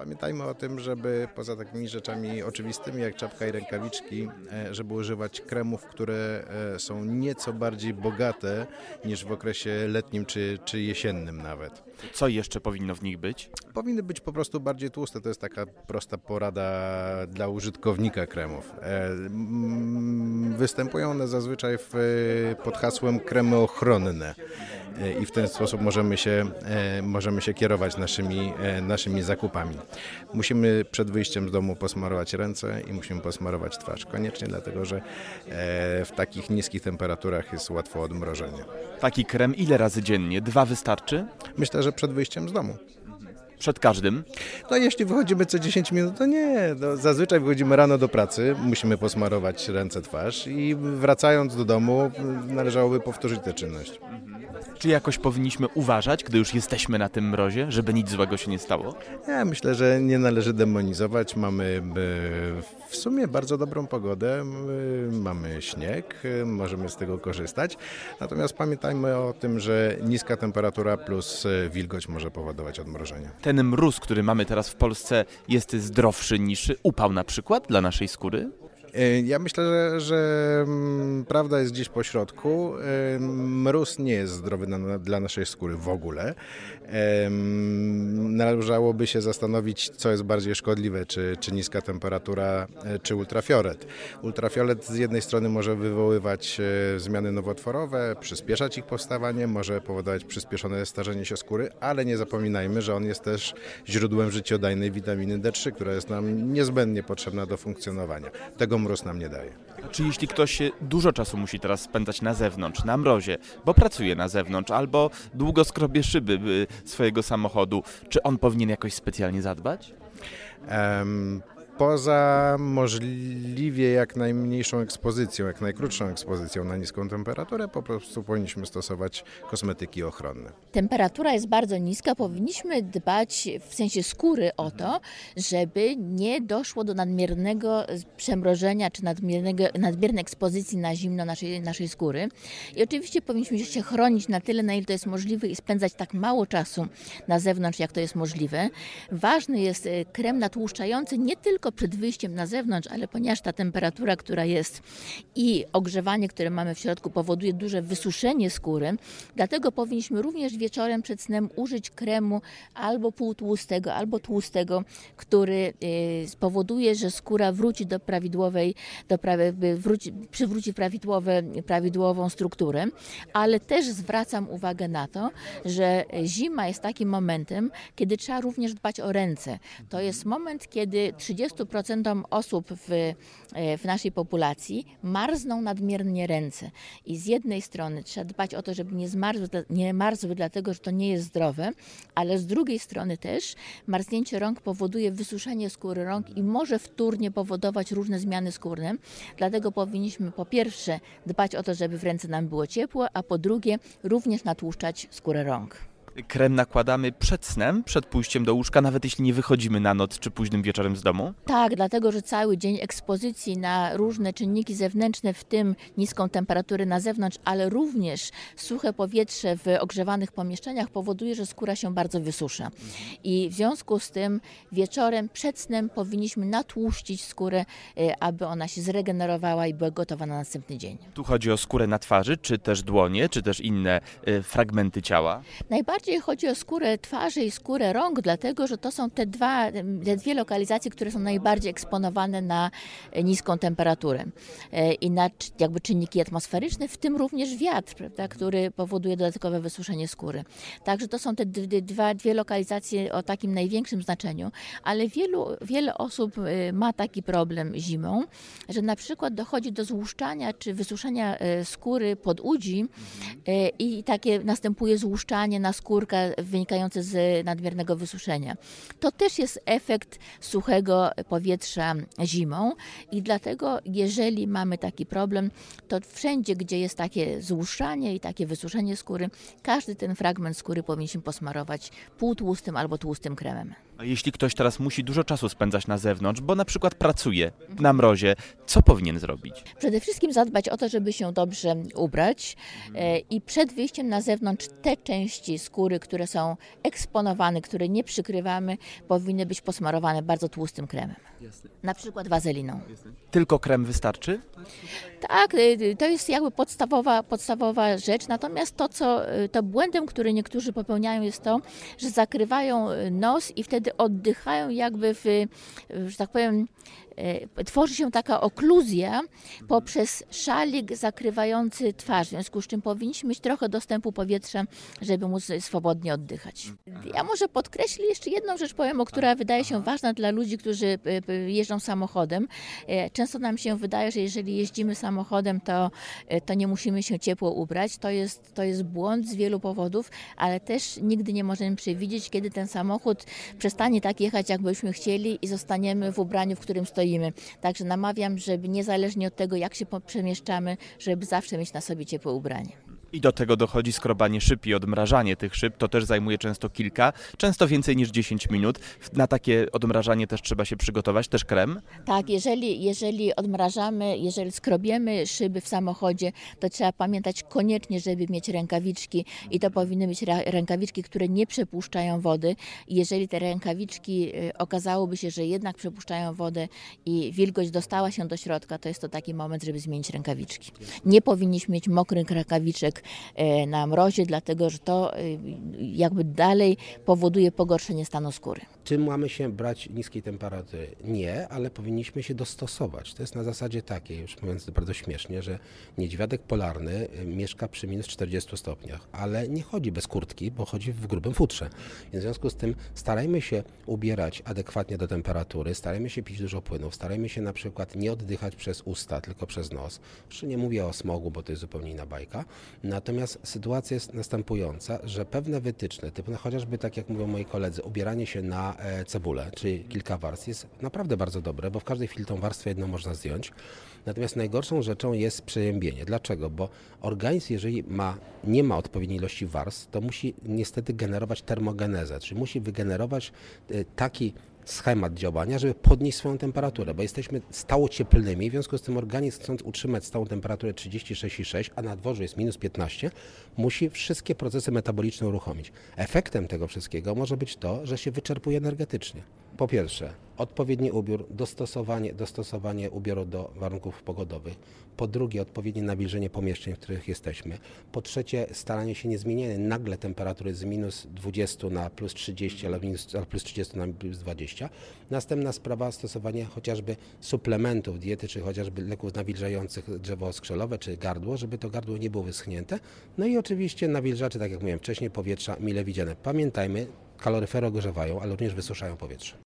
Pamiętajmy o tym, żeby poza takimi rzeczami oczywistymi jak czapka i rękawiczki, e, żeby używać kremów, które e, są nieco bardziej bogate niż w okresie letnim czy, czy jesiennym nawet. Co jeszcze powinno w nich być? Powinny być po prostu bardziej tłuste. To jest taka prosta porada dla użytkownika kremów. E, występują one zazwyczaj w, pod hasłem kremy ochronne i w ten sposób możemy się, możemy się kierować naszymi, naszymi zakupami. Musimy przed wyjściem z domu posmarować ręce i musimy posmarować twarz. Koniecznie dlatego, że e, w takich niskich temperaturach jest łatwo odmrożenie. Taki krem ile razy dziennie? Dwa wystarczy? Myślę, że przed wyjściem z domu. Przed każdym? No jeśli wychodzimy co 10 minut, to nie. No, zazwyczaj wychodzimy rano do pracy, musimy posmarować ręce, twarz i wracając do domu należałoby powtórzyć tę czynność. Czy jakoś powinniśmy uważać, gdy już jesteśmy na tym mrozie, żeby nic złego się nie stało? Ja myślę, że nie należy demonizować. Mamy w sumie bardzo dobrą pogodę, mamy śnieg, możemy z tego korzystać. Natomiast pamiętajmy o tym, że niska temperatura plus wilgoć może powodować odmrożenie. Ten mróz, który mamy teraz w Polsce, jest zdrowszy niż upał na przykład dla naszej skóry? E, ja myślę, że, że, mm, prawda jest gdzieś po środku. E, mróz nie jest zdrowy na, dla naszej skóry w ogóle. E, należałoby się zastanowić, co jest bardziej szkodliwe, czy, czy niska temperatura, czy ultrafiolet. Ultrafiolet z jednej strony może wywoływać zmiany nowotworowe, przyspieszać ich powstawanie, może powodować przyspieszone starzenie się skóry, ale nie zapominajmy, że on jest też źródłem życiodajnej witaminy D3, która jest nam niezbędnie potrzebna do funkcjonowania. Tego mróz nam nie daje. Czy jeśli ktoś dużo czasu musi teraz spędzać na zewnątrz, na mrozie, bo pracuje na zewnątrz albo długo skrobie szyby y, swojego samochodu, czy on powinien jakoś specjalnie zadbać? Um, poza możliwie jak najmniejszą ekspozycją, jak najkrótszą ekspozycją na niską temperaturę, po prostu powinniśmy stosować kosmetyki ochronne. Temperatura jest bardzo niska, powinniśmy dbać w sensie skóry o to, żeby nie doszło do nadmiernego przemrożenia czy nadmiernego, nadmiernej ekspozycji na zimno naszej, naszej skóry. I oczywiście powinniśmy się chronić na tyle, na ile to jest możliwe i spędzać tak mało czasu na zewnątrz, jak to jest możliwe. Ważny jest e, krem natłuszczający nie tylko tylko przed wyjściem na zewnątrz, ale ponieważ ta temperatura, która jest i ogrzewanie, które mamy w środku powoduje duże wysuszenie skóry, dlatego powinniśmy również wieczorem przed snem użyć kremu albo półtłustego, albo tłustego, który y, spowoduje, że skóra wróci do prawidłowej, do prawie, wróci, przywróci prawidłowe, prawidłową strukturę, ale też zwracam uwagę na to, że zima jest takim momentem, kiedy trzeba również dbać o ręce. To jest moment, kiedy 30 20% osób w, e, w naszej populacji marzną nadmiernie ręce. I z jednej strony trzeba dbać o to, żeby nie zmarzły, nie marzły, dlatego że to nie jest zdrowe, ale z drugiej strony też marznięcie rąk powoduje wysuszenie skóry rąk i może wtórnie powodować różne zmiany skórne. Dlatego powinniśmy po pierwsze dbać o to, żeby w ręce nam było ciepło, a po drugie również natłuszczać skórę rąk krem nakładamy przed snem, przed pójściem do łóżka, nawet jeśli nie wychodzimy na noc czy późnym wieczorem z domu? Tak, dlatego że cały dzień ekspozycji na różne czynniki zewnętrzne, w tym niską temperaturę na zewnątrz, ale również suche powietrze w ogrzewanych pomieszczeniach powoduje, że skóra się bardzo wysusza. I w związku z tym wieczorem przed snem powinniśmy natłuścić skórę, e, aby ona się zregenerowała i była gotowa na następny dzień. Tu chodzi o skórę na twarzy, czy też dłonie, czy też inne y, fragmenty ciała? Najbardziej bardziej chodzi o skórę twarzy i skórę rąk, dlatego że to są te, dwa, te dwie lokalizacje, które są najbardziej eksponowane na e, niską temperaturę e, i na jakby czynniki atmosferyczne, w tym również wiatr, prawda, który powoduje dodatkowe wysuszenie skóry. Także to są te dwa, dwie lokalizacje o takim największym znaczeniu, ale wielu, wiele osób e, ma taki problem zimą, że na przykład dochodzi do złuszczania czy wysuszenia skóry pod udzi i takie następuje złuszczanie na skórę skórka wynikające z nadmiernego wysuszenia. To też jest efekt suchego powietrza zimą i dlatego jeżeli mamy taki problem, to wszędzie, gdzie jest takie złuszczanie i takie wysuszenie skóry, każdy ten fragment skóry powinniśmy posmarować półtłustym albo tłustym kremem. A jeśli ktoś teraz musi dużo czasu spędzać na zewnątrz, bo na przykład pracuje na mrozie, co powinien zrobić? Przede wszystkim zadbać o to, żeby się dobrze ubrać e, i przed wyjściem na zewnątrz te części skóry, skóry, które są eksponowane, które nie przykrywamy, powinny być posmarowane bardzo tłustym kremem. Na przykład wazeliną. Tylko krem wystarczy? Tak, y, to jest jakby podstawowa, podstawowa rzecz. Natomiast to, co y, to błędem, który niektórzy popełniają, jest to, że zakrywają y, nos i wtedy oddychają jakby w, że tak powiem, tworzy się taka okluzja poprzez szalik zakrywający twarz, w związku z czym powinniśmy mieć trochę dostępu powietrza, żeby móc swobodnie oddychać. Ja może podkreślę jeszcze jedną rzecz, powiem, o która wydaje się ważna dla ludzi, którzy e, jeżdżą samochodem. E, Często nam się wydaje, że jeżeli jeździmy samochodem, to, e, to nie musimy się ciepło ubrać. To jest, to jest błąd z wielu powodów, ale też nigdy nie możemy przewidzieć, kiedy ten samochód przestanie tak jechać, jakbyśmy chcieli i zostaniemy w ubraniu, w którym stoimy. Także namawiam, żeby niezależnie od tego, jak się przemieszczamy, żeby zawsze mieć na sobie ciepłe ubranie. I do tego dochodzi skrobanie szyb i odmrażanie tych szyb. To też zajmuje często kilka, często więcej niż 10 minut. Na takie odmrażanie też trzeba się przygotować, też krem. Tak, jeżeli, jeżeli odmrażamy, jeżeli skrobiemy szyby w samochodzie, to trzeba pamiętać koniecznie, żeby mieć rękawiczki i to powinny być rękawiczki, które nie przepuszczają wody. Jeżeli te rękawiczki y, okazałoby się, że jednak przepuszczają wodę i wilgoć dostała się do środka, to jest to taki moment, żeby zmienić rękawiczki. Nie powinniśmy mieć mokrych rękawiczek e, na mrozie, dlatego że to y, jakby dalej powoduje pogorszenie stanu skóry. Czy mamy się brać niskiej temperatury? Nie, ale powinniśmy się dostosować. To jest na zasadzie takiej, już mówiąc bardzo śmiesznie, że niedźwiadek polarny y, mieszka przy minus 40 stopniach, ale nie chodzi bez kurtki, bo chodzi w grubym futrze. W związku z tym starajmy się ubierać adekwatnie do temperatury, starajmy się pić dużo płynów, starajmy się na przykład nie oddychać przez usta, tylko przez nos. Jeszcze nie mówię o smogu, bo to jest zupełnie inna bajka. Natomiast sytuacja jest następująca, że pewne wytyczne, typu no chociażby tak jak mówią moi koledzy, ubieranie się na cebulę, czyli kilka warstw, jest naprawdę bardzo dobre, bo w każdej chwili tą warstwę jedną można zdjąć. Natomiast najgorszą rzeczą jest przejębienie. Dlaczego? Bo organizm, jeżeli ma, nie ma odpowiedniej ilości warstw, to musi niestety generować termogenezę, czyli musi wygenerować e, taki schemat działania, żeby podnieść swoją temperaturę, bo jesteśmy stało cieplnymi, w związku z tym organizm chcąc utrzymać stałą temperaturę 36,6, a na dworzu jest minus 15, musi wszystkie procesy metaboliczne uruchomić. Efektem tego wszystkiego może być to, że się wyczerpuje energetycznie. Po pierwsze, odpowiedni ubiór, dostosowanie, dostosowanie ubioru do warunków pogodowych. Po drugie, odpowiednie nawilżenie pomieszczeń, w których jesteśmy. Po trzecie, staranie się nie zmieniania nagle temperatury z minus 20 na plus 30, ale minus, plus 30 na plus 20. Następna sprawa, stosowanie chociażby suplementów diety, czy chociażby leków nawilżających drzewo skrzelowe, czy gardło, żeby to gardło nie było wyschnięte. No i oczywiście nawilżacze, tak jak mówiłem wcześniej, powietrza mile widziane. Pamiętajmy, kaloryfery ogrzewają, ale również wysuszają powietrze.